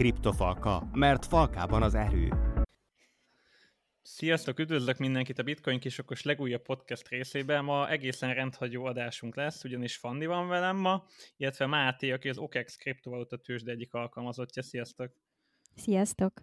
Kriptofalka, mert falkában az erő. Sziasztok, üdvözlök mindenkit a Bitcoin kisokos legújabb podcast részében. Ma egészen rendhagyó adásunk lesz, ugyanis Fanni van velem ma, illetve Máté, aki az OKEX kriptovaluta tőzsde egyik alkalmazottja. Sziasztok! Sziasztok!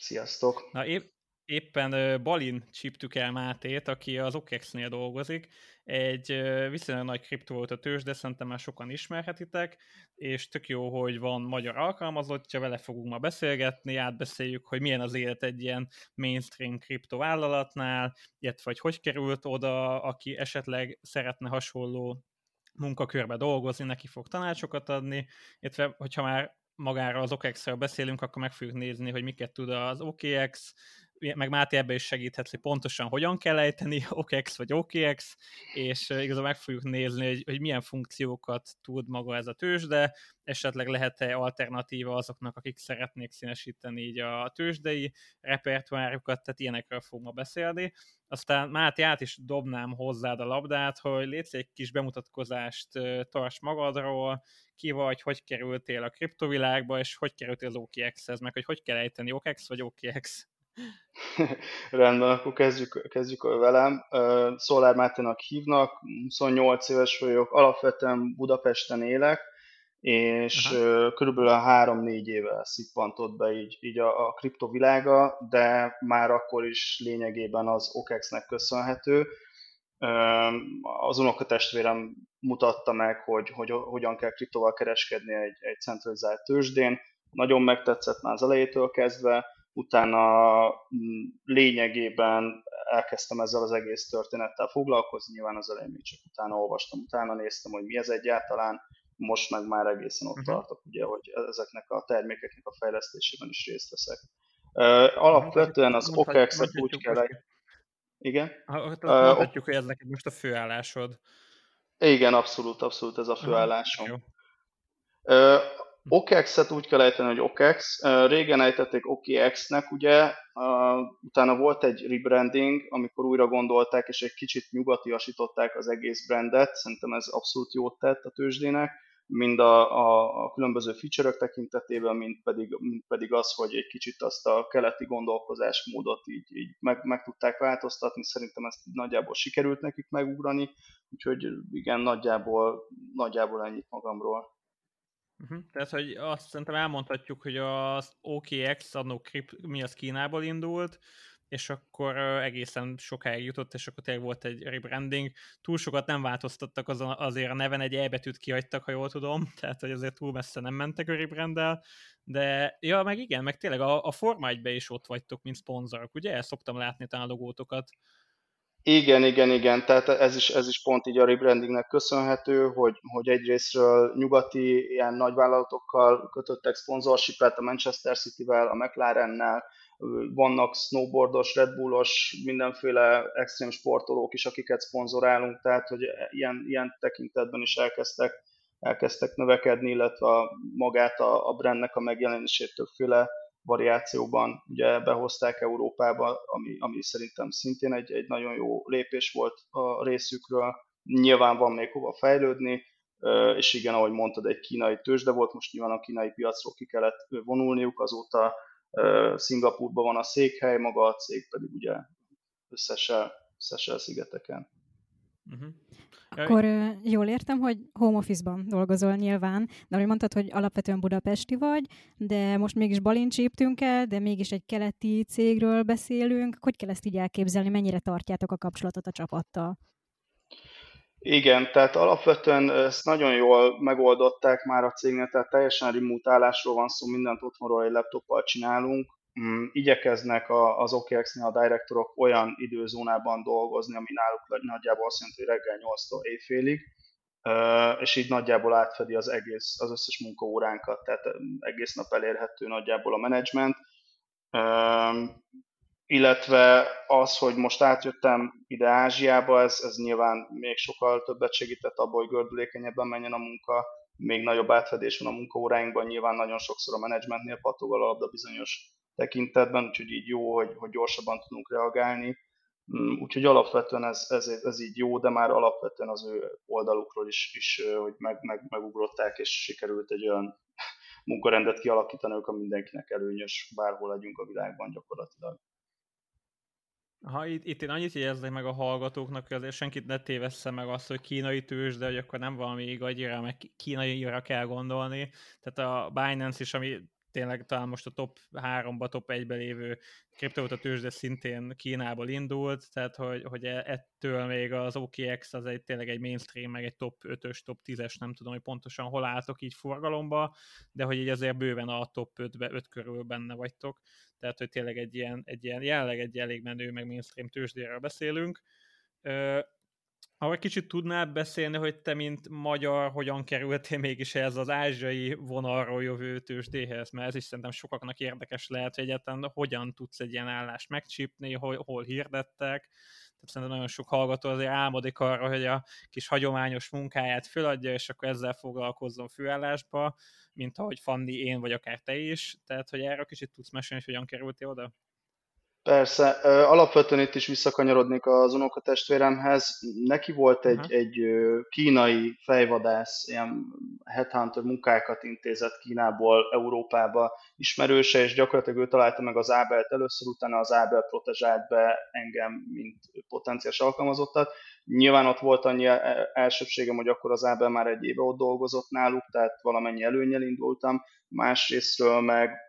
Sziasztok! Na, épp, éppen Balin csíptük el Mátét, aki az OKEX-nél dolgozik, egy viszonylag nagy kriptovaluta tőzs, de szerintem már sokan ismerhetitek, és tök jó, hogy van magyar alkalmazottja, vele fogunk ma beszélgetni, átbeszéljük, hogy milyen az élet egy ilyen mainstream kriptovállalatnál, illetve hogy hogy került oda, aki esetleg szeretne hasonló munkakörbe dolgozni, neki fog tanácsokat adni, illetve hogyha már magára az OKEX-ről beszélünk, akkor meg fogjuk nézni, hogy miket tud az OKX, meg Máté ebbe is segíthetsz, hogy pontosan hogyan kell ejteni OKEX vagy OKX, és igazából meg fogjuk nézni, hogy, hogy milyen funkciókat tud maga ez a tőzsde, esetleg lehet-e alternatíva azoknak, akik szeretnék színesíteni így a tőzsdei repertoárjukat, tehát ilyenekről fogunk ma beszélni. Aztán Máté át is dobnám hozzád a labdát, hogy létsz egy kis bemutatkozást tarts magadról, ki vagy, hogy kerültél a kriptovilágba, és hogy kerültél az OKX-hez, meg hogy hogy kell ejteni OKX vagy OKX. Rendben, akkor kezdjük, kezdjük velem. Szolár Máténak hívnak, 28 éves vagyok, alapvetően Budapesten élek, és Aha. körülbelül a 3-4 éve szippantott be így, így a, a kriptovilága, de már akkor is lényegében az OKEX-nek köszönhető. Az unokatestvérem mutatta meg, hogy, hogy hogyan kell kriptoval kereskedni egy, egy centralizált tőzsdén. Nagyon megtetszett már az elejétől kezdve, utána mm, lényegében elkezdtem ezzel az egész történettel foglalkozni, nyilván az elején még csak utána olvastam, utána néztem, hogy mi ez egyáltalán, most meg már egészen ott uh-huh. tartok, ugye, hogy ezeknek a termékeknek a fejlesztésében is részt veszek. Uh, alapvetően az OKEX-et úgy kell... Igen? Hát mondhatjuk, hogy ez neked most a főállásod. Igen, abszolút, abszolút ez a főállásom. OKEX-et úgy kell ejteni, hogy OKEX. Régen ejtették OKEX-nek, ugye, utána volt egy rebranding, amikor újra gondolták, és egy kicsit nyugatiasították az egész brandet, szerintem ez abszolút jót tett a tőzsdének, mind a, a, a különböző feature-ök tekintetében, mind pedig, mind pedig az, hogy egy kicsit azt a keleti gondolkozásmódot így, így meg, meg tudták változtatni, szerintem ezt nagyjából sikerült nekik megugrani, úgyhogy igen, nagyjából, nagyjából ennyit magamról. Uh-huh. Tehát, hogy azt szerintem elmondhatjuk, hogy az OKX adnó mi az Kínából indult, és akkor egészen sokáig jutott, és akkor tényleg volt egy rebranding. Túl sokat nem változtattak azon, azért a neven, egy E betűt kihagytak, ha jól tudom, tehát hogy azért túl messze nem mentek a rebranddel, de ja, meg igen, meg tényleg a, a Forma 1 is ott vagytok, mint szponzorok, ugye? El szoktam látni talán a logótokat. Igen, igen, igen, tehát ez is, ez is pont így a rebrandingnek köszönhető, hogy, hogy egyrésztről nyugati ilyen nagyvállalatokkal kötöttek sponsorshipet a Manchester City-vel, a McLarennel, vannak snowboardos, Red Bullos, mindenféle extrém sportolók is, akiket szponzorálunk, tehát hogy ilyen, ilyen tekintetben is elkezdtek, elkezdtek növekedni, illetve magát a, a brandnek a megjelenését többféle variációban ugye behozták Európába, ami, ami szerintem szintén egy, egy nagyon jó lépés volt a részükről. Nyilván van még hova fejlődni, és igen, ahogy mondtad, egy kínai tőzsde volt, most nyilván a kínai piacról ki kellett vonulniuk, azóta Szingapurban van a székhely, maga a cég pedig ugye összesen, összesen szigeteken. Uh-huh. Akkor jól értem, hogy home office-ban dolgozol nyilván, de ahogy mondtad, hogy alapvetően budapesti vagy, de most mégis balincsíptünk el, de mégis egy keleti cégről beszélünk. Hogy kell ezt így elképzelni, mennyire tartjátok a kapcsolatot a csapattal? Igen, tehát alapvetően ezt nagyon jól megoldották már a cégnél, tehát teljesen remote állásról van szó, mindent otthonról egy laptoppal csinálunk, Mm, igyekeznek az OKX-nél a direktorok olyan időzónában dolgozni, ami náluk nagyjából azt jelenti, hogy reggel 8-tól éjfélig, és így nagyjából átfedi az egész, az összes munkaóránkat, tehát egész nap elérhető nagyjából a menedzsment. Illetve az, hogy most átjöttem ide Ázsiába, ez, ez nyilván még sokkal többet segített abból, hogy gördülékenyebben menjen a munka, még nagyobb átfedés van a munkaóráinkban, nyilván nagyon sokszor a menedzsmentnél patog a labda bizonyos tekintetben, úgyhogy így jó, hogy, hogy gyorsabban tudunk reagálni. Mm, úgyhogy alapvetően ez, ez, ez így jó, de már alapvetően az ő oldalukról is, is hogy meg, meg, megugrották, és sikerült egy olyan munkarendet kialakítani, akkor mindenkinek előnyös, bárhol legyünk a világban gyakorlatilag. Ha itt, itt én annyit jegyeznék meg a hallgatóknak, hogy azért senkit ne tévessze meg azt, hogy kínai tőzs, de hogy akkor nem valami gagyira, meg kínai kell gondolni. Tehát a Binance is, ami tényleg talán most a top 3-ba, top 1-be lévő kriptovaluta tőzsde szintén Kínából indult, tehát hogy, hogy e, ettől még az OKX az egy tényleg egy mainstream, meg egy top 5-ös, top 10-es, nem tudom, hogy pontosan hol álltok így forgalomba, de hogy így azért bőven a top 5-be, 5 körül benne vagytok, tehát hogy tényleg egy ilyen, egy ilyen jelenleg egy elég menő, meg mainstream tőzsdéről beszélünk ha egy kicsit tudnál beszélni, hogy te, mint magyar, hogyan kerültél mégis ez az ázsiai vonalról jövő tőzsdéhez, mert ez is szerintem sokaknak érdekes lehet, hogy egyáltalán hogyan tudsz egy ilyen állást megcsípni, hol, hol hirdettek, tehát szerintem nagyon sok hallgató azért álmodik arra, hogy a kis hagyományos munkáját föladja, és akkor ezzel foglalkozzon főállásba, mint ahogy Fanni, én, vagy akár te is. Tehát, hogy erre kicsit tudsz mesélni, hogy hogyan kerültél oda? Persze, alapvetően itt is visszakanyarodnék az unokatestvéremhez. Neki volt egy, uh-huh. egy kínai fejvadász, ilyen headhunter munkákat intézett Kínából Európába ismerőse, és gyakorlatilag ő találta meg az Ábelt először, utána az Ábel protezsált be engem, mint potenciális alkalmazottat. Nyilván ott volt annyi e, elsőbségem, hogy akkor az Ábel már egy éve ott dolgozott náluk, tehát valamennyi előnyel indultam. Másrésztről meg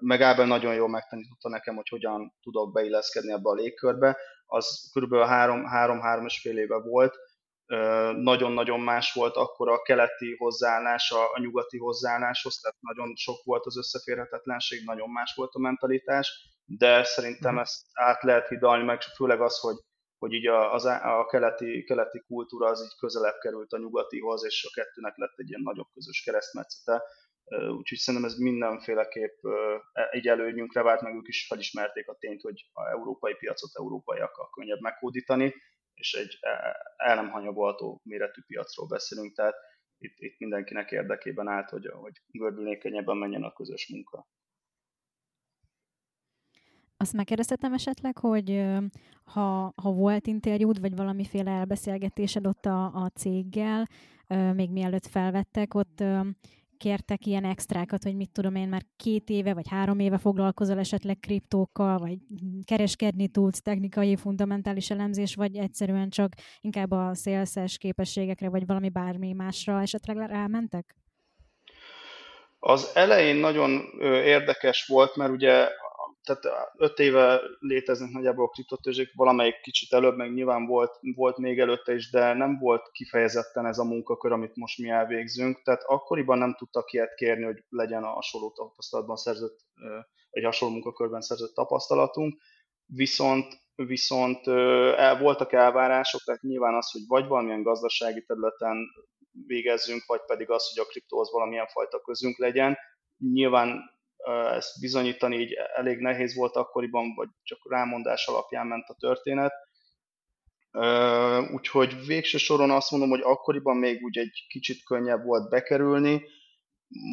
meg Ábel nagyon jól megtanította nekem, hogy hogyan tudok beilleszkedni ebbe a légkörbe. Az kb. három-három és fél éve volt. Nagyon-nagyon más volt akkor a keleti hozzáállás a, a nyugati hozzáálláshoz, tehát nagyon sok volt az összeférhetetlenség, nagyon más volt a mentalitás, de szerintem mhm. ezt át lehet hidalni, meg főleg az, hogy, hogy így a, az, a keleti, keleti kultúra az így közelebb került a nyugatihoz, és a kettőnek lett egy ilyen nagyobb közös keresztmetszete úgyhogy szerintem ez mindenféleképp egy előnyünkre vált, meg ők is felismerték a tényt, hogy a európai piacot európaiakkal könnyebb meghódítani, és egy el nem hanyagolható méretű piacról beszélünk, tehát itt, itt mindenkinek érdekében állt, hogy, hogy gördülékenyebben menjen a közös munka. Azt megkérdeztetem esetleg, hogy ha, ha volt interjúd, vagy valamiféle elbeszélgetésed ott a, a céggel, még mielőtt felvettek, ott kértek ilyen extrákat, hogy mit tudom én, már két éve vagy három éve foglalkozol esetleg kriptókkal, vagy kereskedni tudsz, technikai, fundamentális elemzés, vagy egyszerűen csak inkább a szélszes képességekre, vagy valami bármi másra esetleg rámentek? Az elején nagyon érdekes volt, mert ugye tehát öt éve léteznek nagyjából a kriptotőzsék, valamelyik kicsit előbb, meg nyilván volt, volt még előtte is, de nem volt kifejezetten ez a munkakör, amit most mi elvégzünk. Tehát akkoriban nem tudtak ilyet kérni, hogy legyen a hasonló tapasztalatban szerzett, egy hasonló munkakörben szerzett tapasztalatunk. Viszont, viszont el, voltak elvárások, tehát nyilván az, hogy vagy valamilyen gazdasági területen végezzünk, vagy pedig az, hogy a kriptóhoz valamilyen fajta közünk legyen. Nyilván ezt bizonyítani így elég nehéz volt akkoriban, vagy csak rámondás alapján ment a történet. Úgyhogy végső soron azt mondom, hogy akkoriban még úgy egy kicsit könnyebb volt bekerülni,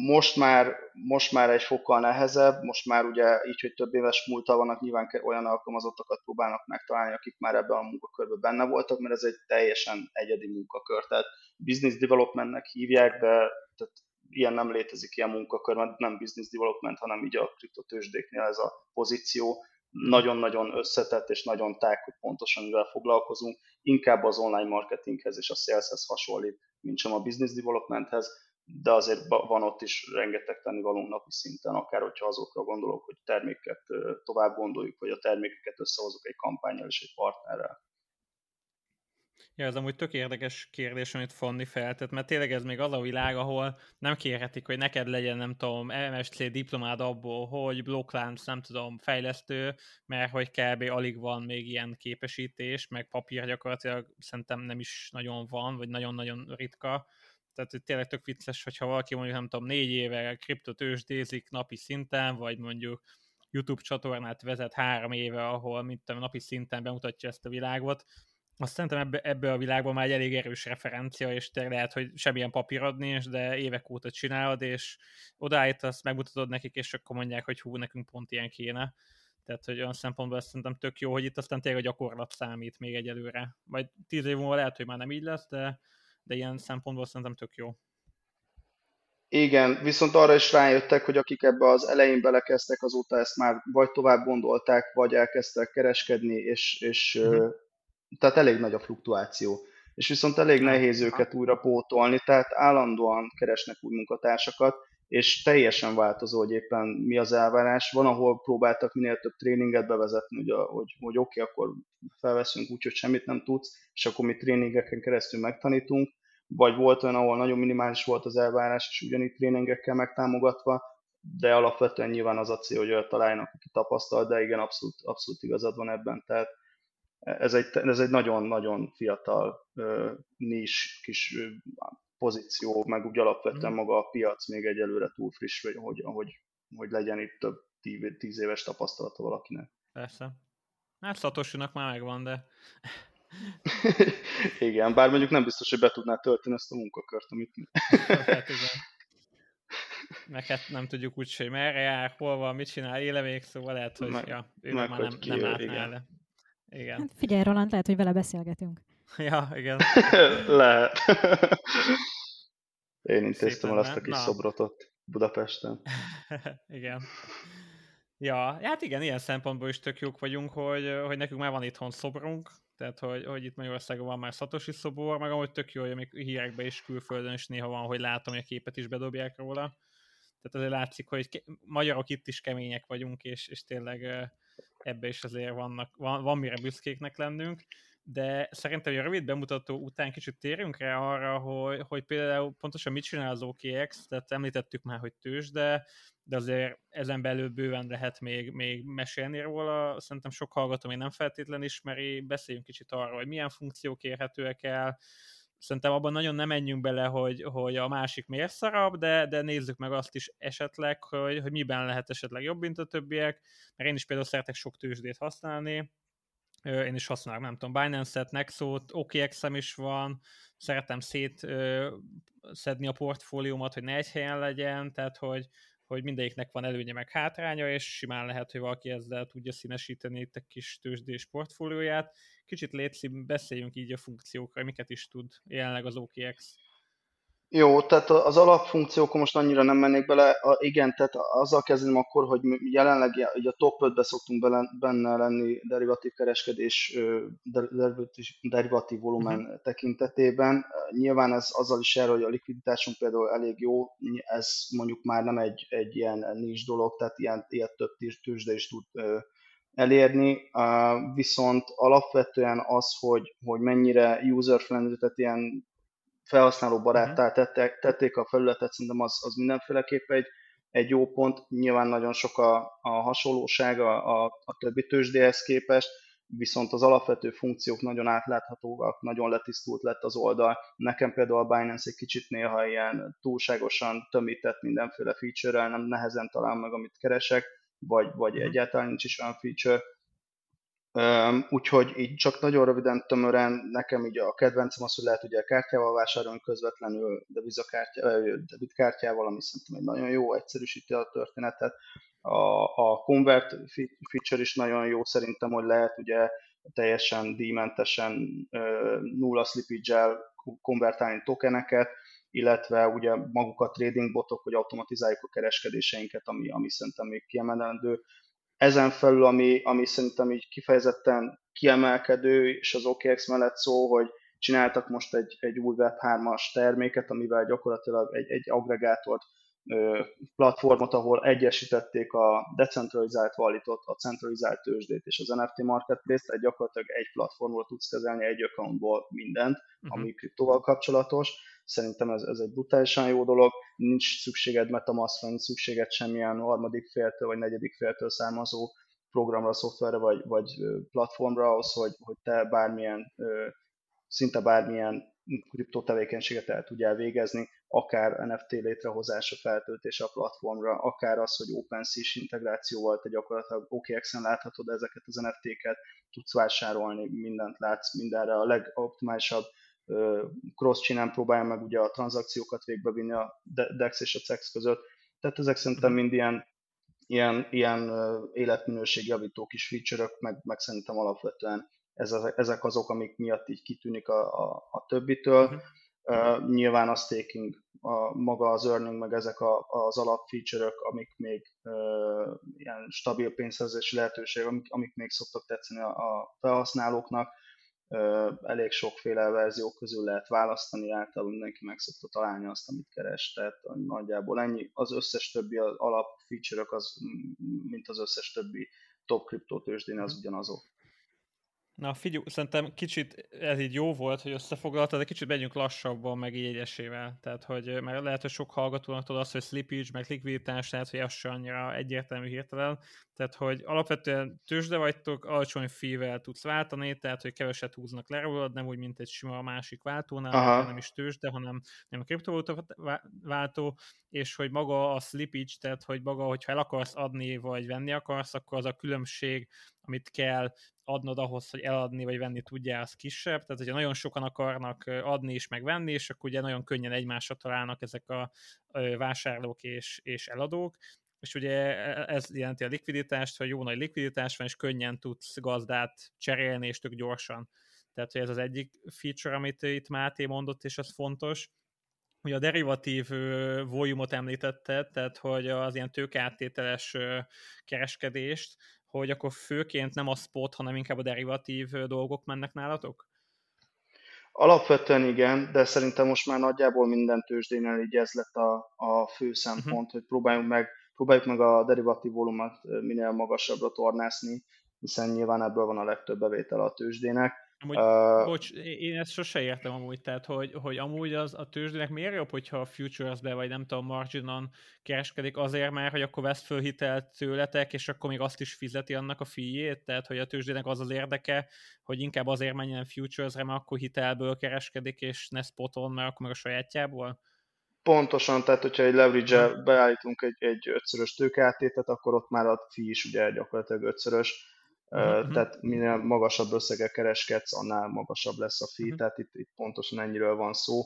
most már, most már egy fokkal nehezebb, most már ugye így, hogy több éves múltal vannak, nyilván olyan alkalmazottakat próbálnak megtalálni, akik már ebben a munkakörben benne voltak, mert ez egy teljesen egyedi munkakör. Tehát business developmentnek hívják, de tehát ilyen nem létezik, ilyen munkakör, mert nem business development, hanem így a kriptotősdéknél ez a pozíció nagyon-nagyon összetett és nagyon tág, hogy pontosan mivel foglalkozunk, inkább az online marketinghez és a saleshez hasonlít, mint sem a business developmenthez, de azért van ott is rengeteg tennivalónk napi szinten, akár hogyha azokra gondolok, hogy terméket tovább gondoljuk, vagy a termékeket összehozok egy kampányjal és egy partnerrel. Ja, ez amúgy tök érdekes kérdés, amit Fanni feltett, mert tényleg ez még az a világ, ahol nem kérhetik, hogy neked legyen, nem tudom, MSC diplomád abból, hogy blokklánc, nem tudom, fejlesztő, mert hogy kb. alig van még ilyen képesítés, meg papír gyakorlatilag szerintem nem is nagyon van, vagy nagyon-nagyon ritka. Tehát hogy tényleg tök vicces, hogyha valaki mondjuk, nem tudom, négy éve kriptot ősdézik napi szinten, vagy mondjuk YouTube csatornát vezet három éve, ahol mint tudom, napi szinten bemutatja ezt a világot, azt szerintem ebbe, ebbe a világban már egy elég erős referencia, és te lehet, hogy semmilyen papírod nincs, de évek óta csinálod, és odállítasz, megmutatod nekik, és akkor mondják, hogy hú, nekünk pont ilyen kéne. Tehát, hogy olyan szempontból ezt szerintem tök jó, hogy itt aztán tényleg a gyakorlat számít még egyelőre. Majd tíz év múlva lehet, hogy már nem így lesz, de, de ilyen szempontból szerintem tök jó. Igen, viszont arra is rájöttek, hogy akik ebbe az elején belekezdtek, azóta ezt már vagy tovább gondolták, vagy elkezdtek kereskedni, és, és uh-huh. Tehát elég nagy a fluktuáció. És viszont elég nehéz őket újra pótolni, tehát állandóan keresnek új munkatársakat, és teljesen változó, hogy éppen mi az elvárás. Van, ahol próbáltak minél több tréninget bevezetni, hogy, hogy, hogy oké, okay, akkor felveszünk úgy, hogy semmit nem tudsz, és akkor mi tréningeken keresztül megtanítunk, vagy volt olyan, ahol nagyon minimális volt az elvárás, és ugyanígy tréningekkel megtámogatva, de alapvetően nyilván az a cél, hogy olyat találjanak, aki tapasztal, de igen, abszolút, abszolút igazad van ebben. Tehát ez egy, ez egy nagyon-nagyon fiatal nis kis pozíció, meg úgy alapvetően mm. maga a piac még egyelőre túl friss, hogy, hogy, hogy, hogy legyen itt több tíz éves tapasztalata valakinek. Persze. Hát Szatosinak már megvan, de... igen, bár mondjuk nem biztos, hogy be tudná tölteni ezt a munkakört, amit mi. hát igen. Meg hát nem tudjuk úgy, hogy merre jár, hol van, mit csinál, éle még, szóval lehet, hogy meg, ja, ő meg, már nem, nem látná igen. le. Igen. Hát figyelj, Roland, lehet, hogy vele beszélgetünk. Ja, igen. lehet. Én intéztem el azt a kis Na. szobrotot Budapesten. igen. Ja, hát igen, ilyen szempontból is tök jók vagyunk, hogy, hogy nekünk már van itthon szobrunk, tehát hogy, hogy itt Magyarországon van már Szatosi szobor, meg ahogy tök jó, hogy még hírekben is külföldön is néha van, hogy látom, hogy a képet is bedobják róla. Tehát azért látszik, hogy magyarok itt is kemények vagyunk, és, és tényleg ebbe is azért vannak, van, van mire büszkéknek lennünk de szerintem a rövid bemutató után kicsit térjünk rá arra, hogy, hogy például pontosan mit csinál az OKX, tehát említettük már, hogy tős, de, de azért ezen belül bőven lehet még, még mesélni róla. Szerintem sok hallgató még nem feltétlen ismeri, beszéljünk kicsit arról, hogy milyen funkciók érhetőek el, szerintem abban nagyon nem menjünk bele, hogy, hogy a másik miért szarabb, de, de nézzük meg azt is esetleg, hogy, hogy miben lehet esetleg jobb, mint a többiek, mert én is például szeretek sok tőzsdét használni, én is használok, nem tudom, Binance-et, Nexo-t, OKX-em is van, szeretem szét szedni a portfóliómat, hogy ne egy helyen legyen, tehát hogy, hogy mindegyiknek van előnye meg hátránya, és simán lehet, hogy valaki ezzel tudja színesíteni itt a kis tőzsdés portfólióját. Kicsit létszik, beszéljünk így a funkciókra, miket is tud jelenleg az OKX. Jó, tehát az alapfunkciókon most annyira nem mennék bele. A, igen, tehát azzal kezdem akkor, hogy jelenleg ugye a top 5-be szoktunk bele, benne lenni derivatív kereskedés, derivatív, derivatív volumen uh-huh. tekintetében. Nyilván ez azzal is jár, hogy a likviditásunk például elég jó, ez mondjuk már nem egy, egy ilyen nincs dolog, tehát ilyen, ilyet több tőzsde is tud elérni, viszont alapvetően az, hogy, hogy mennyire user-friendly, tehát ilyen felhasználó baráttá mhm. tettek, tették a felületet, szerintem az, az mindenféleképp egy, egy jó pont. Nyilván nagyon sok a, a hasonlóság a, a, a többi tőzsdéhez képest, viszont az alapvető funkciók nagyon átláthatóak, nagyon letisztult lett az oldal. Nekem például a Binance egy kicsit néha ilyen túlságosan tömített mindenféle feature-rel, nem nehezen talál meg, amit keresek, vagy, vagy mm. egyáltalán nincs is olyan feature, Úgyhogy így csak nagyon röviden, tömören, nekem így a kedvencem az, hogy lehet ugye kártyával vásárolni közvetlenül, de debitkártyával, ami szerintem egy nagyon jó, egyszerűsíti a történetet. A, a convert feature is nagyon jó szerintem, hogy lehet ugye teljesen díjmentesen nulla slippage konvertálni tokeneket, illetve ugye maguk a trading botok, hogy automatizáljuk a kereskedéseinket, ami, ami szerintem még kiemelendő ezen felül, ami, ami szerintem így kifejezetten kiemelkedő, és az OKX mellett szó, hogy csináltak most egy, egy új Web3-as terméket, amivel gyakorlatilag egy, egy agregátort, platformot, ahol egyesítették a decentralizált valitot, a centralizált tőzsdét és az NFT marketplace-t, tehát gyakorlatilag egy platformról tudsz kezelni egy accountból mindent, uh-huh. ami kriptóval kapcsolatos Szerintem ez, ez egy brutálisan jó dolog, nincs szükséged metamask nincs szükséged semmilyen harmadik féltől vagy negyedik féltől származó programra, szoftverre vagy, vagy platformra ahhoz, hogy, hogy te bármilyen, szinte bármilyen kriptó tevékenységet el tudjál végezni, akár NFT létrehozása, feltöltése a platformra, akár az, hogy OpenSea-s integrációval te gyakorlatilag OKX-en láthatod ezeket az NFT-ket, tudsz vásárolni, mindent látsz, mindenre a legoptimálisabb cross csinálni próbálja meg ugye a tranzakciókat végbevinni a DEX és a CEX között. Tehát ezek szerintem mind ilyen, ilyen, ilyen életminőségjavító kis feature-ök, meg, meg szerintem alapvetően ezek azok, amik miatt így kitűnik a, a, a többitől. Uh-huh. Uh, nyilván a staking a, maga az earning, meg ezek a, az alap feature-ök, amik még uh, ilyen stabil pénzszerzési lehetőségek, amik, amik még szoktak tetszeni a, a felhasználóknak. Elég sokféle verzió közül lehet választani, általában mindenki meg szokta találni azt, amit keres, tehát nagyjából ennyi. Az összes többi az alap feature-ök, az, mint az összes többi top kriptótősdén, az ugyanazok. Na figyelj, szerintem kicsit ez így jó volt, hogy összefoglaltad, de kicsit megyünk lassabban, meg így egyesével. Tehát, hogy mert lehet, hogy sok hallgatónak tudod azt, hogy slippage, meg likviditás, tehát, hogy az se annyira egyértelmű hirtelen. Tehát, hogy alapvetően tőzsde vagytok, alacsony fee tudsz váltani, tehát, hogy keveset húznak le rólad, nem úgy, mint egy sima másik váltónál, Aha. nem is tőzsde, hanem nem a kriptovaluta váltó, és hogy maga a slippage, tehát, hogy maga, hogyha el akarsz adni, vagy venni akarsz, akkor az a különbség, amit kell adnod ahhoz, hogy eladni vagy venni tudjál, az kisebb. Tehát, hogyha nagyon sokan akarnak adni és megvenni, és akkor ugye nagyon könnyen egymásra találnak ezek a vásárlók és, és eladók, és ugye e, ez jelenti a likviditást, hogy jó nagy likviditás van, és könnyen tudsz gazdát cserélni, és tök gyorsan. Tehát, hogy ez az egyik feature, amit itt Máté mondott, és az fontos. Ugye a derivatív volumot említette, tehát hogy az ilyen tőkeáttételes kereskedést, hogy akkor főként nem a spot, hanem inkább a derivatív dolgok mennek nálatok? Alapvetően igen, de szerintem most már nagyjából minden tőzsdénél így ez lett a, a fő szempont, uh-huh. hogy próbáljunk meg, próbáljuk meg a derivatív volumet minél magasabbra tornászni, hiszen nyilván ebből van a legtöbb bevétel a tőzsdének. Amúgy, uh, bocs, én ezt sose értem amúgy, tehát hogy, hogy amúgy az a tőzsdének miért jobb, hogyha a futures-be, vagy nem tudom, marginon kereskedik azért, mert hogy akkor vesz föl hitelt tőletek, és akkor még azt is fizeti annak a fiét, tehát hogy a tőzsdének az az érdeke, hogy inkább azért menjen futures-re, mert akkor hitelből kereskedik, és ne spoton, mert akkor meg a sajátjából? Pontosan, tehát hogyha egy leverage beállítunk egy, egy ötszörös tőkeáttétet, akkor ott már a fi is ugye gyakorlatilag ötszörös, Uh-huh. Tehát minél magasabb összeggel kereskedsz, annál magasabb lesz a fee, uh-huh. tehát itt, itt pontosan ennyiről van szó.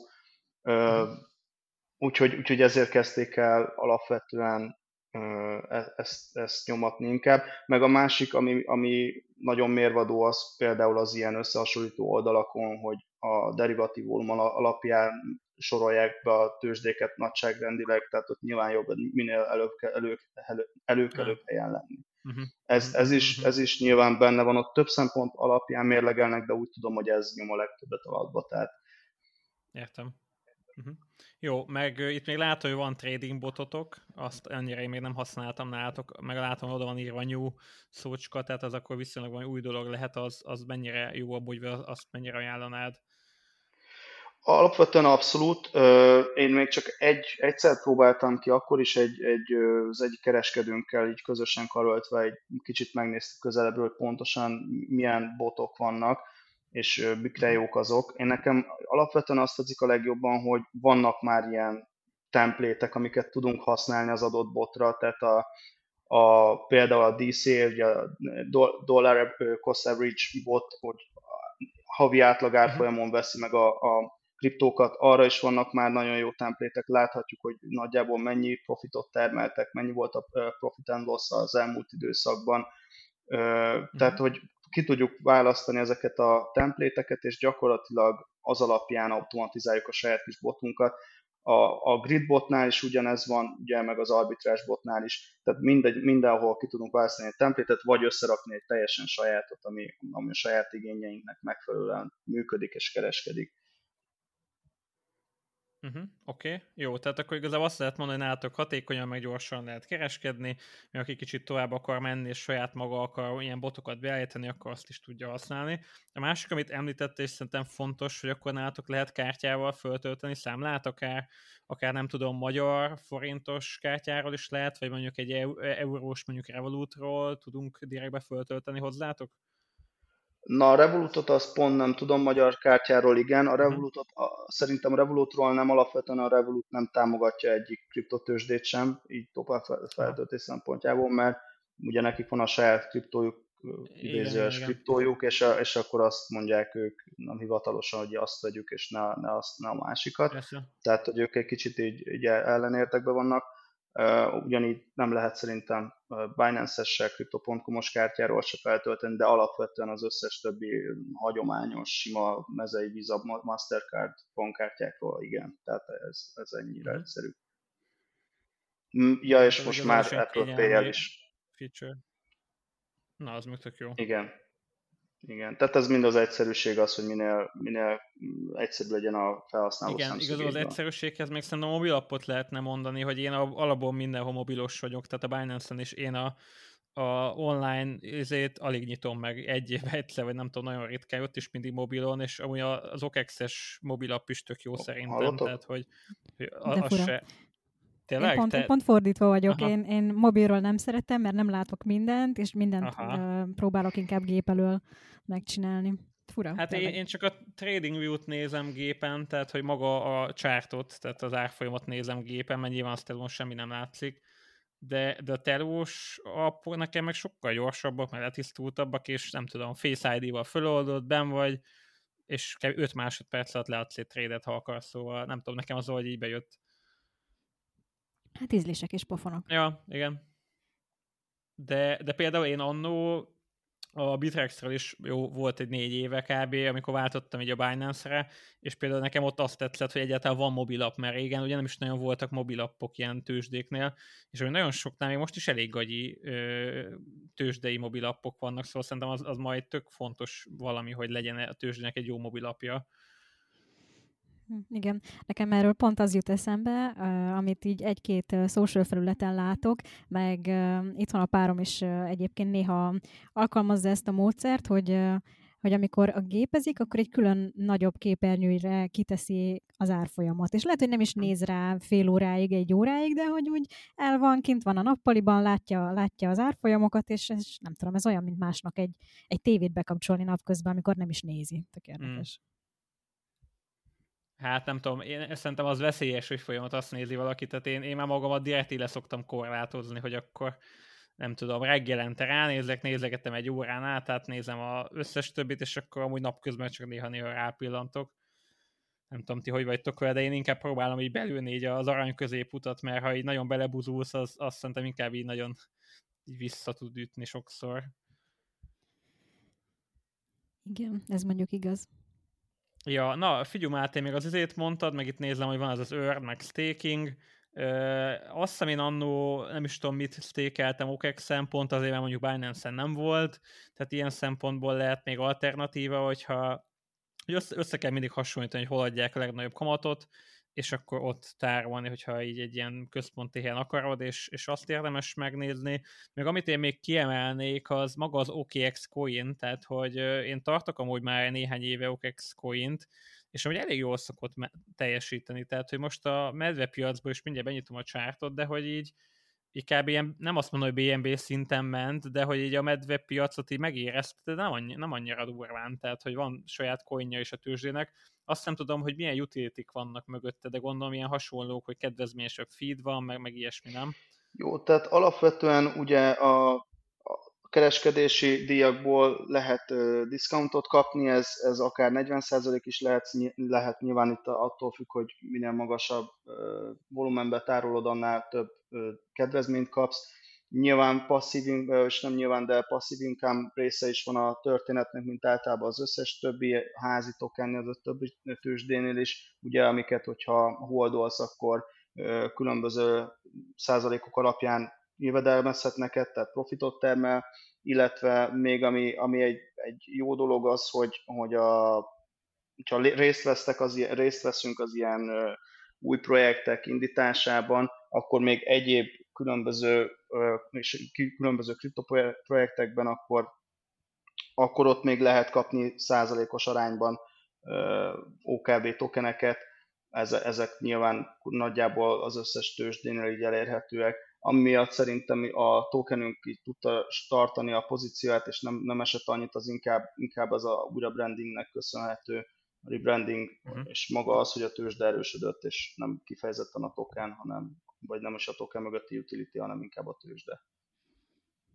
Uh-huh. Úgyhogy, úgyhogy ezért kezdték el alapvetően e, ezt, ezt nyomatni inkább. Meg a másik, ami, ami nagyon mérvadó, az például az ilyen összehasonlító oldalakon, hogy a derivatív volum alapján sorolják be a tőzsdéket nagyságrendileg, tehát ott nyilván jobb minél előbb, előbb, előbb, előbb, előbb helyen lenni. Uh-huh. Ez, ez, is, uh-huh. ez is nyilván benne van, ott több szempont alapján mérlegelnek, de úgy tudom, hogy ez nyom a legtöbbet alatba, tehát Értem. Uh-huh. Jó, meg itt még látom, hogy van trading bototok, azt ennyire én még nem használtam nálatok, meg látom, oda van írva new szócska, tehát az akkor viszonylag van új dolog lehet, az, az mennyire jó, hogy azt mennyire ajánlanád? Alapvetően abszolút. Én még csak egy, egyszer próbáltam ki, akkor is egy, egy, az egyik kereskedőnkkel így közösen karöltve egy kicsit megnéztük közelebbről, pontosan milyen botok vannak, és mikre jók azok. Én nekem alapvetően azt tetszik a legjobban, hogy vannak már ilyen templétek, amiket tudunk használni az adott botra, tehát a, a, például a DC, ugye a Dollar Cost Average bot, hogy havi átlag árfolyamon veszi meg a, a kriptókat, arra is vannak már nagyon jó templétek, láthatjuk, hogy nagyjából mennyi profitot termeltek, mennyi volt a profit and loss az elmúlt időszakban. Tehát, mhm. hogy ki tudjuk választani ezeket a templéteket, és gyakorlatilag az alapján automatizáljuk a saját kis botunkat. A, a gridbotnál is ugyanez van, ugye meg az arbitrás botnál is, tehát mindegy, mindenhol ki tudunk választani egy templétet, vagy összerakni egy teljesen sajátot, ami, ami a saját igényeinknek megfelelően működik és kereskedik. Uh-huh, Oké, okay. jó, tehát akkor igazából azt lehet mondani, hogy nálatok hatékonyan, meg gyorsan lehet kereskedni, mert aki kicsit tovább akar menni, és saját maga akar ilyen botokat beállítani, akkor azt is tudja használni. A másik, amit említette, és szerintem fontos, hogy akkor nálatok lehet kártyával föltölteni számlát, akár, akár nem tudom, magyar, forintos kártyáról is lehet, vagy mondjuk egy eurós, mondjuk Revolutról tudunk direktbe föltölteni hozzátok? Na, a Revolutot azt pont nem tudom, magyar kártyáról igen. A. Revolutot, a, szerintem a Revolutról nem alapvetően a Revolut nem támogatja egyik kriptotősdét sem, így tovább feltöltés szempontjából, mert ugye nekik van a saját kriptójuk, idézőes kriptójuk, és, a, és akkor azt mondják ők nem hivatalosan, hogy azt vegyük, és ne, ne, azt, ne a másikat. Persze. Tehát, hogy ők egy kicsit így, így ellenértekben vannak. Ugyanígy nem lehet szerintem Binance-essel, Crypto.com-os kártyáról se feltölteni, de alapvetően az összes többi hagyományos, sima mezei Visa, Mastercard bankkártyákról igen. Tehát ez, ez ennyire mhm. egyszerű. Ja, és most már Apple Pay-el is. Feature. Na, az meg tök jó. Igen. Igen, tehát ez mind az egyszerűség az, hogy minél, minél egyszerűbb legyen a felhasználó Igen, igazán az egyszerűséghez még szerintem a mobilappot lehetne mondani, hogy én a, alapból mindenhol mobilos vagyok, tehát a Binance-en is én a, a online ezért alig nyitom meg egy év egyszer, vagy nem tudom, nagyon ritkán, ott is mindig mobilon, és amúgy az OKEX-es mobilapp is tök jó szerintem, tehát hogy, hogy az se, Tényleg? Én pont, Te... pont fordítva vagyok. Én, én mobilról nem szeretem, mert nem látok mindent, és mindent uh, próbálok inkább gép elől megcsinálni. Fura. Hát én, én csak a Trading View-t nézem gépen, tehát hogy maga a chartot, tehát az árfolyamat nézem gépen, mert nyilván azt semmi nem látszik. De, de a telós app nekem meg sokkal gyorsabbak, mert letisztultabbak, és nem tudom, Face ID-val föloldott, ben vagy, és 5 másodperc alatt leadsz egy trédet, ha akarsz, szóval nem tudom, nekem az, hogy így bejött. Hát ízlések és pofonok. Ja, igen. De, de például én annó a Bitrexről is jó volt egy négy éve kb., amikor váltottam így a Binance-re, és például nekem ott azt tetszett, hogy egyáltalán van mobilap, mert régen ugye nem is nagyon voltak mobilappok ilyen tőzsdéknél, és hogy nagyon soknál még most is elég gagyi ö, tőzsdei mobilappok vannak, szóval szerintem az, az majd tök fontos valami, hogy legyen a tőzsdének egy jó mobilapja. Hm, igen, nekem erről pont az jut eszembe, amit így egy-két social felületen látok, meg itt van a párom is egyébként néha alkalmazza ezt a módszert, hogy hogy amikor a gépezik, akkor egy külön nagyobb képernyőre kiteszi az árfolyamat. És lehet, hogy nem is hm. néz rá fél óráig, egy óráig, de hogy úgy el van, kint van a nappaliban, látja, látja az árfolyamokat, és ez, nem tudom, ez olyan, mint másnak egy, egy tévét bekapcsolni napközben, amikor nem is nézi. Tök érdekes. Mm. Hát nem tudom, én szerintem az veszélyes, hogy folyamat azt nézi valaki, tehát én, én már magamat direkt le szoktam korlátozni, hogy akkor nem tudom, reggelente ránézek, nézegetem egy órán át, tehát nézem az összes többit, és akkor amúgy napközben csak néha-néha rápillantok. Nem tudom, ti hogy vagytok vele, de én inkább próbálom így belülni így az arany középutat, mert ha így nagyon belebuzulsz, az, azt szerintem inkább így nagyon így vissza tud ütni sokszor. Igen, ez mondjuk igaz. Ja, na, figyelj Máté, még az izét mondtad, meg itt nézem, hogy van az az earn, meg staking. Ö, azt hiszem én annó, nem is tudom mit stékeltem okex pont azért, mert mondjuk Binance-en nem volt, tehát ilyen szempontból lehet még alternatíva, hogyha hogy össze, össze kell mindig hasonlítani, hogy hol adják a legnagyobb kamatot, és akkor ott tárolni, hogyha így egy ilyen központi helyen akarod, és, és azt érdemes megnézni. Meg amit én még kiemelnék, az maga az OKX coin, tehát hogy én tartok amúgy már néhány éve OKX coint, és amúgy elég jól szokott teljesíteni, tehát hogy most a medvepiacból is mindjárt benyitom a csártot, de hogy így kb. Ilyen, nem azt mondom, hogy BNB szinten ment, de hogy így a medve piacot így megérezte, de nem, annyi, nem annyira durván, tehát hogy van saját coinja is a tőzsdének. Azt nem tudom, hogy milyen utility vannak mögötte, de gondolom ilyen hasonlók, hogy kedvezményesebb feed van, meg, meg ilyesmi, nem? Jó, tehát alapvetően ugye a kereskedési díjakból lehet uh, diszkontot kapni, ez, ez akár 40% is lehet, lehet nyilván itt attól függ, hogy minél magasabb uh, volumenbe tárolod, annál több uh, kedvezményt kapsz. Nyilván passzív, és nem nyilván, de passzív income része is van a történetnek, mint általában az összes többi házi tokennél, az többi tőzsdénél is, ugye amiket, hogyha holdolsz, akkor különböző százalékok alapján jövedelmezhet neked, tehát profitot termel, illetve még ami, ami egy, egy jó dolog az, hogy, hogy a, ha részt, vesztek az, részt veszünk az ilyen új projektek indításában, akkor még egyéb különböző, és különböző kriptoprojektekben akkor, akkor ott még lehet kapni százalékos arányban OKB tokeneket, ezek nyilván nagyjából az összes tőzsdénél így elérhetőek, ami miatt szerintem a tokenünk így tudta tartani a pozícióját, és nem, nem esett annyit, az inkább, inkább az a újra brandingnek köszönhető, rebranding, uh-huh. és maga az, hogy a tőzsde erősödött, és nem kifejezetten a token, hanem, vagy nem is a token mögötti utility, hanem inkább a tőzsde.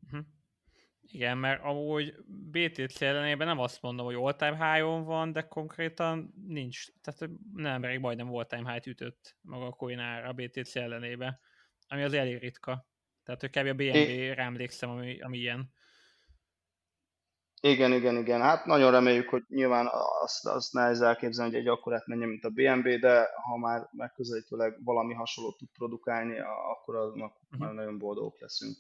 Uh-huh. Igen, mert amúgy BTC ellenében nem azt mondom, hogy all-time high-on van, de konkrétan nincs. Tehát nem, még majdnem all-time high-t ütött maga a coin ára a BTC ellenében ami az elég ritka. Tehát, hogy kb. a BNB-re emlékszem, ami, ami ilyen. Igen, igen, igen. Hát nagyon reméljük, hogy nyilván azt, azt nehéz elképzelni, hogy egy akkorát menjen, mint a BNB, de ha már megközelítőleg valami hasonlót tud produkálni, akkor aznak uh-huh. már nagyon boldogok leszünk.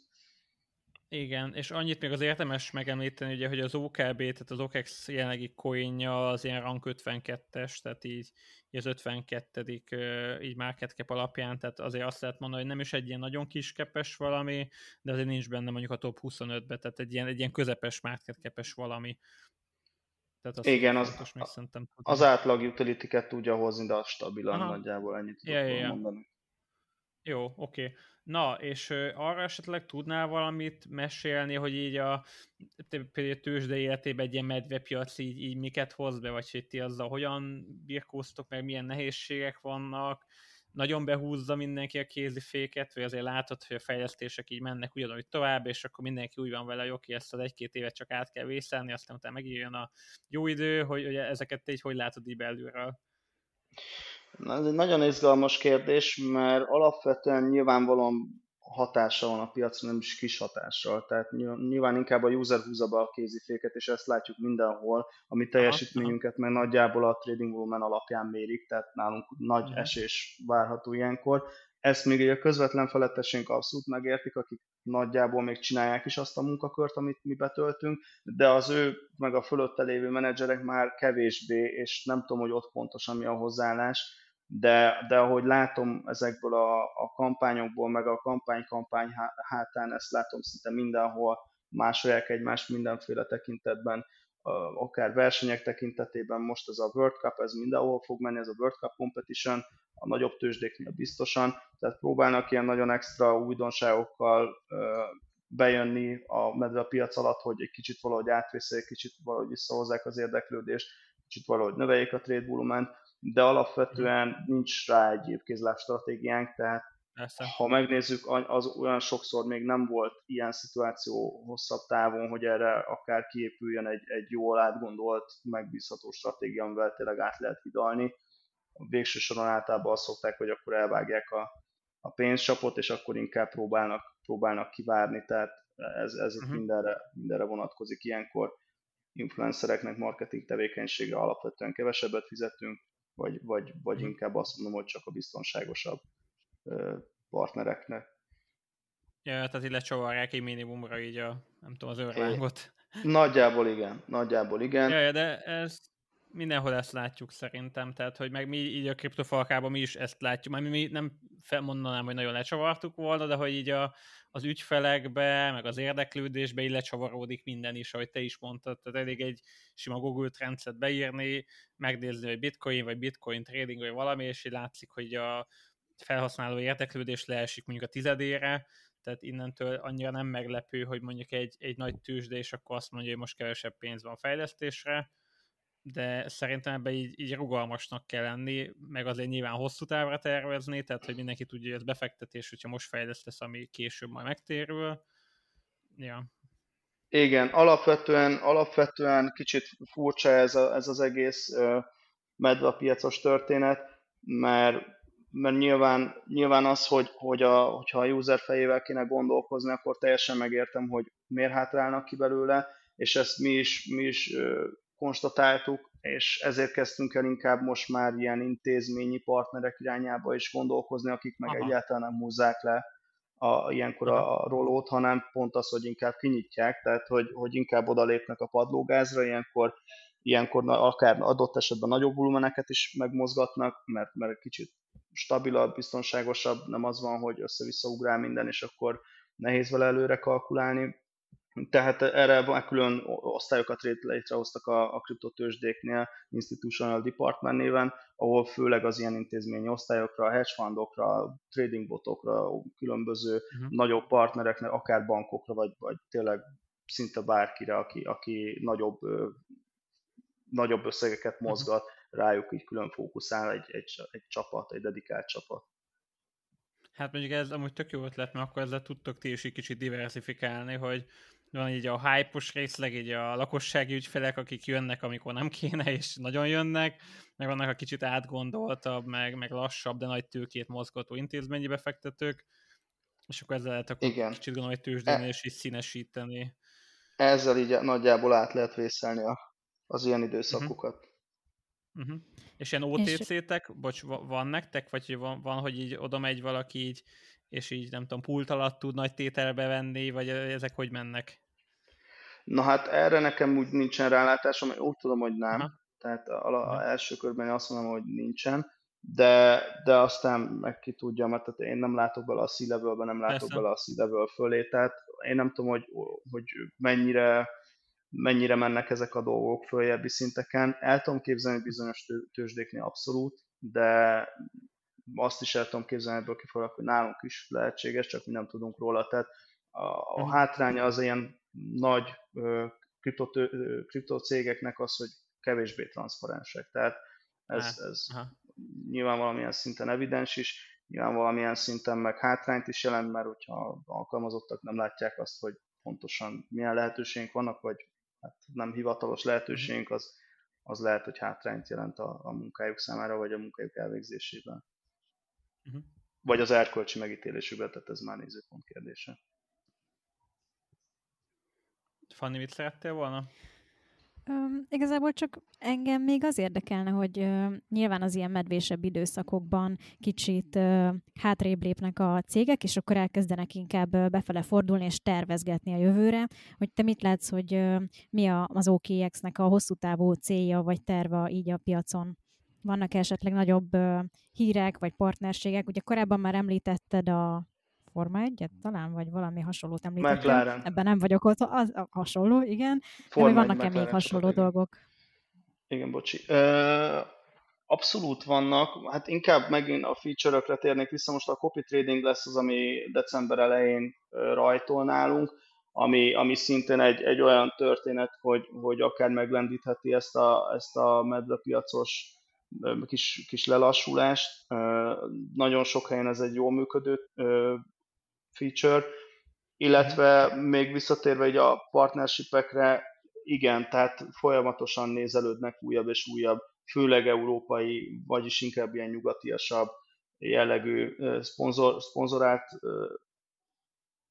Igen, és annyit még az érdemes megemlíteni, ugye, hogy az OKB, tehát az OKEX jelenlegi coinja az ilyen rank 52-es, tehát így, így az 52. így market cap alapján, tehát azért azt lehet mondani, hogy nem is egy ilyen nagyon kiskepes valami, de azért nincs benne mondjuk a top 25-be, tehát egy ilyen, egy ilyen közepes market cap valami. Tehát az Igen, az, még szerintem, az átlag utility tudja hozni, de az stabilan Aha. nagyjából ennyit tudok ja, ja. mondani. Jó, oké. Okay. Na, és arra esetleg tudnál valamit mesélni, hogy így a például tőzsde életében egy ilyen medvepiac így, így miket hoz be, vagy hogy ti azzal hogyan birkóztok meg, milyen nehézségek vannak, nagyon behúzza mindenki a kéziféket, vagy azért látod, hogy a fejlesztések így mennek ugyanúgy tovább, és akkor mindenki úgy van vele, hogy oké, ezt az egy-két évet csak át kell vészelni, aztán utána megírjon a jó idő, hogy, hogy ezeket te így hogy látod így belülről? Na, ez egy nagyon izgalmas kérdés, mert alapvetően nyilvánvalóan hatása van a piacra, nem is kis hatással. Tehát nyilván inkább a user húzza be a kéziféket, és ezt látjuk mindenhol, ami teljesítményünket, mert nagyjából a trading volumen alapján mérik, tehát nálunk nagy esés várható ilyenkor. Ezt még a közvetlen felettesénk abszolút megértik, akik nagyjából még csinálják is azt a munkakört, amit mi betöltünk, de az ő meg a fölötte lévő menedzserek már kevésbé, és nem tudom, hogy ott pontosan mi a hozzáállás, de, de ahogy látom ezekből a, a kampányokból, meg a kampány-kampány hátán, ezt látom szinte mindenhol, másolják egymást mindenféle tekintetben, akár versenyek tekintetében, most ez a World Cup, ez mindenhol fog menni, ez a World Cup Competition, a nagyobb tőzsdéknél biztosan, tehát próbálnak ilyen nagyon extra újdonságokkal bejönni a medve a piac alatt, hogy egy kicsit valahogy átvészeljék, kicsit valahogy visszahozzák az érdeklődést, kicsit valahogy növeljék a trade volument, de alapvetően nincs rá egy évkézláb stratégiánk, tehát Persze. ha megnézzük, az olyan sokszor még nem volt ilyen szituáció hosszabb távon, hogy erre akár kiépüljön egy, egy jól átgondolt, megbízható stratégia, amivel tényleg át lehet hidalni. A végső soron általában azt szokták, hogy akkor elvágják a, a pénzsapot, és akkor inkább próbálnak, próbálnak kivárni, tehát ez, ez uh-huh. mindenre, mindenre vonatkozik ilyenkor. Influencereknek marketing tevékenysége alapvetően kevesebbet fizetünk, vagy, vagy, vagy mhm. inkább azt mondom, hogy csak a biztonságosabb partnereknek. Ja, tehát így lecsavarják egy minimumra így a, nem tudom, az őrlángot. Nagyjából igen, nagyjából igen. Ja, de ez mindenhol ezt látjuk szerintem, tehát hogy meg mi így a kriptofalkában mi is ezt látjuk, mert mi nem mondanám, hogy nagyon lecsavartuk volna, de hogy így a, az ügyfelekbe, meg az érdeklődésbe így minden is, ahogy te is mondtad, tehát elég egy sima Google Trends-et beírni, megnézni, hogy bitcoin, vagy bitcoin trading, vagy valami, és így látszik, hogy a felhasználó érdeklődés leesik mondjuk a tizedére, tehát innentől annyira nem meglepő, hogy mondjuk egy, egy nagy tűzde, és akkor azt mondja, hogy most kevesebb pénz van fejlesztésre, de szerintem ebbe így, így rugalmasnak kell lenni, meg azért nyilván hosszú távra tervezni, tehát hogy mindenki tudja, hogy ez befektetés, hogyha most fejlesztesz, ami később majd megtérül. Ja. Igen, alapvetően, alapvetően kicsit furcsa ez, a, ez az egész medvepiacos történet, mert mert nyilván, nyilván az, hogy, hogy a, hogyha a user fejével kéne gondolkozni, akkor teljesen megértem, hogy miért hátrálnak ki belőle, és ezt mi is, mi is konstatáltuk, és ezért kezdtünk el inkább most már ilyen intézményi partnerek irányába is gondolkozni, akik meg Aha. egyáltalán nem húzzák le a, ilyenkor a, a rolót, hanem pont az, hogy inkább kinyitják, tehát hogy, hogy inkább odalépnek a padlógázra, ilyenkor, ilyenkor akár adott esetben nagyobb volumeneket is megmozgatnak, mert, mert kicsit stabilabb, biztonságosabb, nem az van, hogy össze-vissza ugrál minden, és akkor nehéz vele előre kalkulálni. Tehát erre van külön osztályokat létrehoztak a, a kriptotősdéknél, Institutional Department néven, ahol főleg az ilyen intézményi osztályokra, hedge fundokra, trading botokra, különböző uh-huh. nagyobb partnereknek, akár bankokra, vagy, vagy tényleg szinte bárkire, aki, aki nagyobb, nagyobb összegeket mhm. mozgat, uh-huh. rájuk így külön fókuszál egy, egy, egy csapat, egy dedikált csapat. Hát mondjuk ez amúgy tök jó ötlet, mert akkor ezzel tudtok ti is egy kicsit diversifikálni, hogy van így a hype-os részleg, így a lakossági ügyfelek, akik jönnek, amikor nem kéne, és nagyon jönnek, meg vannak a kicsit átgondoltabb, meg, meg lassabb, de nagy tőkét mozgató intézményi befektetők, És akkor ezzel lehet akkor Igen. kicsit gondolom, hogy tőzsdén és is színesíteni. Ezzel így nagyjából át lehet vészelni a, az ilyen időszakokat. Uh-huh. Uh-huh. És ilyen OTC-tek, és... bocs, van nektek, vagy van, van, hogy így oda megy valaki így, és így nem tudom, pult alatt tud nagy tételbe venni, vagy ezek hogy mennek? Na hát erre nekem úgy nincsen rálátásom, úgy tudom, hogy nem. Aha. Tehát a, a első körben azt mondom, hogy nincsen, de, de aztán meg ki tudja, mert tehát én nem látok bele a c nem látok Persze. bele a c fölé, tehát én nem tudom, hogy, hogy mennyire, mennyire mennek ezek a dolgok följebbi szinteken. El tudom képzelni bizonyos tőzsdéknél abszolút, de azt is el tudom képzelni ebből kifolyólag, hogy nálunk is lehetséges, csak mi nem tudunk róla. Tehát a, a hátránya az ilyen nagy kriptocégeknek az, hogy kevésbé transzparensek. Tehát ez, ez nyilván valamilyen szinten evidens is, nyilván valamilyen szinten meg hátrányt is jelent, mert hogyha alkalmazottak nem látják azt, hogy pontosan milyen lehetőségünk vannak, vagy hát nem hivatalos lehetőségünk, az, az lehet, hogy hátrányt jelent a, a munkájuk számára, vagy a munkájuk elvégzésében. Uh-huh. Vagy az erkölcsi megítélésükben, tehát ez már nézőpont kérdése. Fanni, mit szerettél volna? Um, igazából csak engem még az érdekelne, hogy uh, nyilván az ilyen medvésebb időszakokban kicsit uh, hátrébb lépnek a cégek, és akkor elkezdenek inkább uh, befele fordulni és tervezgetni a jövőre. Hogy te mit látsz, hogy uh, mi a, az OKX-nek a hosszú távú célja vagy terve így a piacon? Vannak esetleg nagyobb uh, hírek vagy partnerségek? Ugye korábban már említetted a Forma 1 talán, vagy valami hasonlót említettem. McLaren. Ebben nem vagyok ott, az a hasonló, igen. Forma De vannak-e még hasonló igen. dolgok? Igen, bocsi. Abszolút vannak, hát inkább megint a feature-ökre térnék vissza, most a copy trading lesz az, ami december elején rajtol nálunk, ami, ami szintén egy, egy olyan történet, hogy, hogy akár meglendítheti ezt a, ezt a medvepiacos kis, kis lelassulást. Nagyon sok helyen ez egy jól működő feature, illetve még visszatérve egy a partnershipekre, igen, tehát folyamatosan nézelődnek újabb és újabb, főleg európai, vagyis inkább ilyen nyugatiasabb jellegű szponzor, szponzorált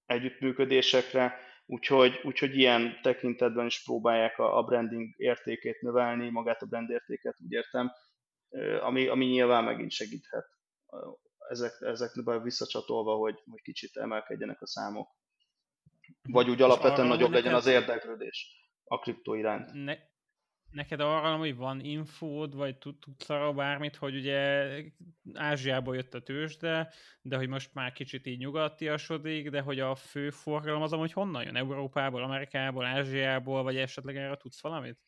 együttműködésekre, úgyhogy, úgyhogy ilyen tekintetben is próbálják a, a branding értékét növelni, magát a brand értéket úgy értem, ami, ami nyilván megint segíthet ezek, ezekbe visszacsatolva, hogy, hogy kicsit emelkedjenek a számok. Vagy úgy alapvetően nagyobb neked... legyen az érdeklődés a kriptó iránt. Ne, neked arra, hogy van infód, vagy tudsz arra bármit, hogy ugye Ázsiából jött a tőzsde, de hogy most már kicsit így nyugatiasodik, de hogy a fő forgalom az hogy honnan jön? Európából, Amerikából, Ázsiából, vagy esetleg erre tudsz valamit?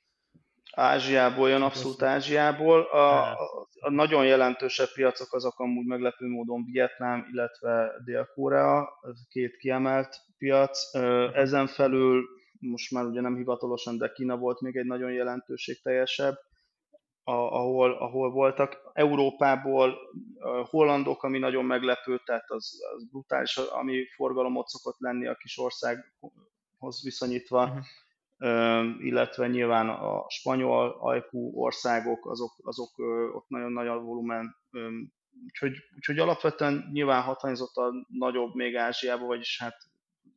Ázsiából jön, abszolút Ázsiából. A, a nagyon jelentősebb piacok azok amúgy meglepő módon Vietnám, illetve Dél-Korea, két kiemelt piac. Ezen felül most már ugye nem hivatalosan, de Kína volt még egy nagyon jelentőségteljesebb, ahol, ahol voltak. Európából hollandok, ami nagyon meglepő, tehát az, az brutális, ami forgalomot szokott lenni a kis országhoz viszonyítva. Uh-huh illetve nyilván a spanyol ajkú országok, azok, azok ott nagyon nagy a volumen, úgyhogy, úgyhogy alapvetően nyilván hatványzott a nagyobb még Ázsiában, vagyis hát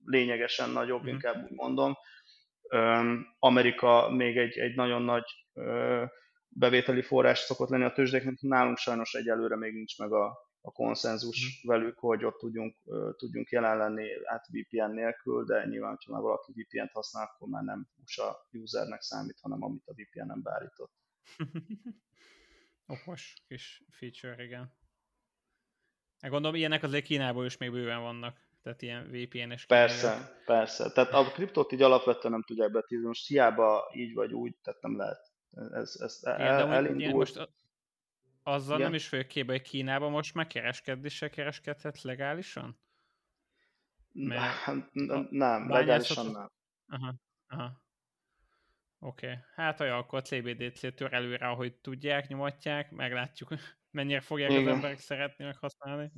lényegesen nagyobb, mm. inkább úgy mondom. Amerika még egy, egy nagyon nagy bevételi forrás szokott lenni a tőzsdéknek, nálunk sajnos egyelőre még nincs meg a, a konszenzus mm. velük, hogy ott tudjunk, tudjunk jelen lenni át VPN nélkül, de nyilván, ha már valaki VPN-t használ, akkor már nem USA usernek számít, hanem amit a VPN-en beállított. Okos kis feature, igen. Hát gondolom, ilyenek azért Kínából is még bőven vannak. Tehát ilyen VPN-es Persze, kínai. persze. Tehát a kriptót így alapvetően nem tudják betízni. Most hiába így vagy úgy, tehát nem lehet. Ez, ez el, Igen, elindult. Most azzal Igen. nem is vagyok képbe, hogy Kínában most már kereskedni se kereskedhet legálisan? Mert hát, nem, legálisan nem. Aha, aha. Oké, okay. hát olyan, akkor a CBDC tör előre, ahogy tudják, nyomatják, meglátjuk, mennyire fogják Igen. az emberek szeretni meghasználni.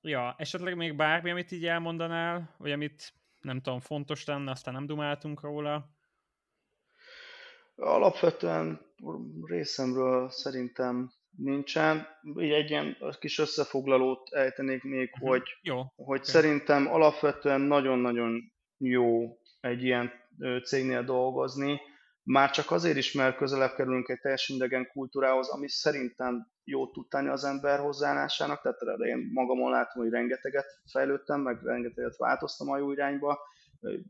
Ja, esetleg még bármi, amit így elmondanál, vagy amit nem tudom, fontos lenne, aztán nem dumáltunk róla? Alapvetően részemről szerintem nincsen. Így egy ilyen kis összefoglalót ejtenék még, uh-huh. hogy, jó. hogy okay. szerintem alapvetően nagyon-nagyon jó egy ilyen cégnél dolgozni, már csak azért is, mert közelebb kerülünk egy teljesen idegen kultúrához, ami szerintem jót tud tenni az ember hozzáállásának, tehát én magamon látom, hogy rengeteget fejlődtem, meg rengeteget változtam a jó irányba,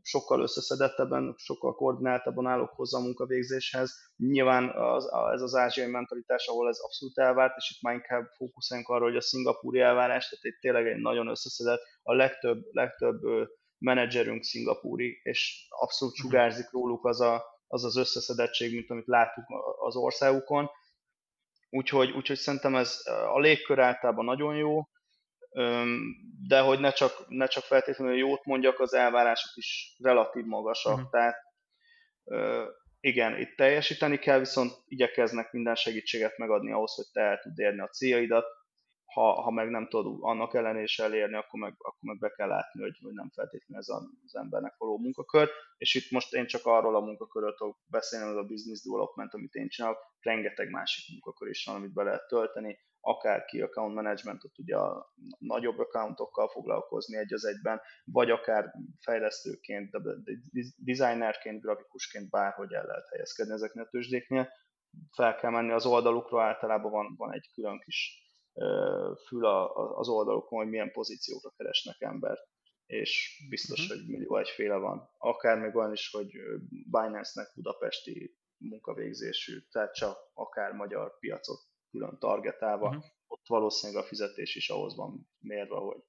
sokkal összeszedettebben, sokkal koordináltabban állok hozzá a munkavégzéshez. Nyilván az, ez az ázsiai mentalitás, ahol ez abszolút elvárt, és itt már inkább fókuszáljunk arra, hogy a szingapúri elvárás, tehát itt tényleg egy nagyon összeszedett, a legtöbb, legtöbb menedzserünk szingapúri, és abszolút mhm. sugárzik róluk az a, az, az összeszedettség, mint amit látunk az országukon. Úgyhogy, úgyhogy szerintem ez a légkör általában nagyon jó, de hogy ne csak, ne csak feltétlenül jót mondjak, az elvárások is relatív magasak. Uh-huh. Tehát igen, itt teljesíteni kell, viszont igyekeznek minden segítséget megadni ahhoz, hogy te el tud érni a céljaidat, ha, ha meg nem tudod annak ellenére is elérni, akkor meg, akkor meg be kell látni, hogy, hogy nem feltétlenül ez az embernek való munkakör. És itt most én csak arról a munkakörről tudok beszélni, az a business development, amit én csinálok, rengeteg másik munkakör is van, amit be lehet tölteni, akár ki account managementot, ugye a nagyobb accountokkal foglalkozni egy az egyben, vagy akár fejlesztőként, designerként, grafikusként bárhogy el lehet helyezkedni ezeknél a tőzsdéknél. Fel kell menni az oldalukra, általában van, van egy külön kis fül az oldalukon, hogy milyen pozíciókra keresnek embert, és biztos, uh-huh. hogy millió egyféle van. Akár még olyan is, hogy Binance-nek budapesti munkavégzésű, tehát csak akár magyar piacot külön targetálva, uh-huh. ott valószínűleg a fizetés is ahhoz van mérve, hogy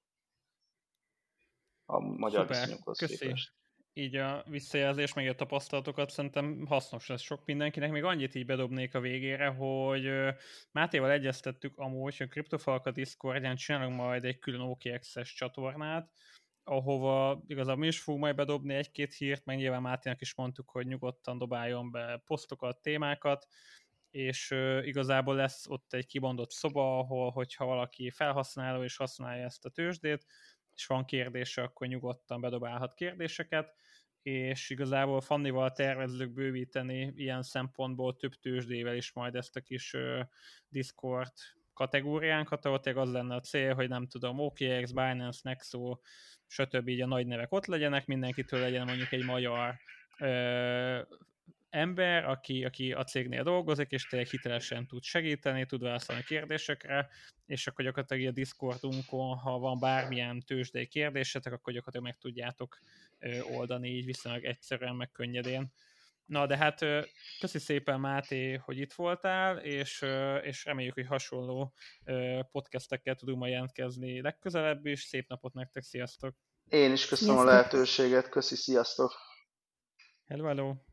a magyar viszonyokhoz képest így a visszajelzés, meg a tapasztalatokat szerintem hasznos lesz sok mindenkinek. Még annyit így bedobnék a végére, hogy Mátéval egyeztettük amúgy, hogy a Kriptofalka Discordján csinálunk majd egy külön OKX-es csatornát, ahova igazából mi is fogunk majd bedobni egy-két hírt, meg nyilván Máténak is mondtuk, hogy nyugodtan dobáljon be posztokat, témákat, és igazából lesz ott egy kibondott szoba, ahol hogyha valaki felhasználó és használja ezt a tőzsdét, és van kérdése, akkor nyugodtan bedobálhat kérdéseket, és igazából Fannival tervezzük bővíteni ilyen szempontból több tőzsdével is majd ezt a kis Discord kategóriánkat, ahol az lenne a cél, hogy nem tudom, OKX, Binance, Nexo, stb. így a nagy nevek ott legyenek, mindenkitől legyen mondjuk egy magyar ember, aki, aki a cégnél dolgozik, és tényleg hitelesen tud segíteni, tud válaszolni kérdésekre, és akkor gyakorlatilag a Discordunkon, ha van bármilyen tőzsdei kérdésetek, akkor gyakorlatilag meg tudjátok oldani így viszonylag egyszerűen, meg könnyedén. Na, de hát köszi szépen Máté, hogy itt voltál, és, és reméljük, hogy hasonló podcastekkel tudunk majd jelentkezni legközelebb is. Szép napot nektek, sziasztok! Én is köszönöm sziasztok. a lehetőséget, köszi, sziasztok! Hello, hello!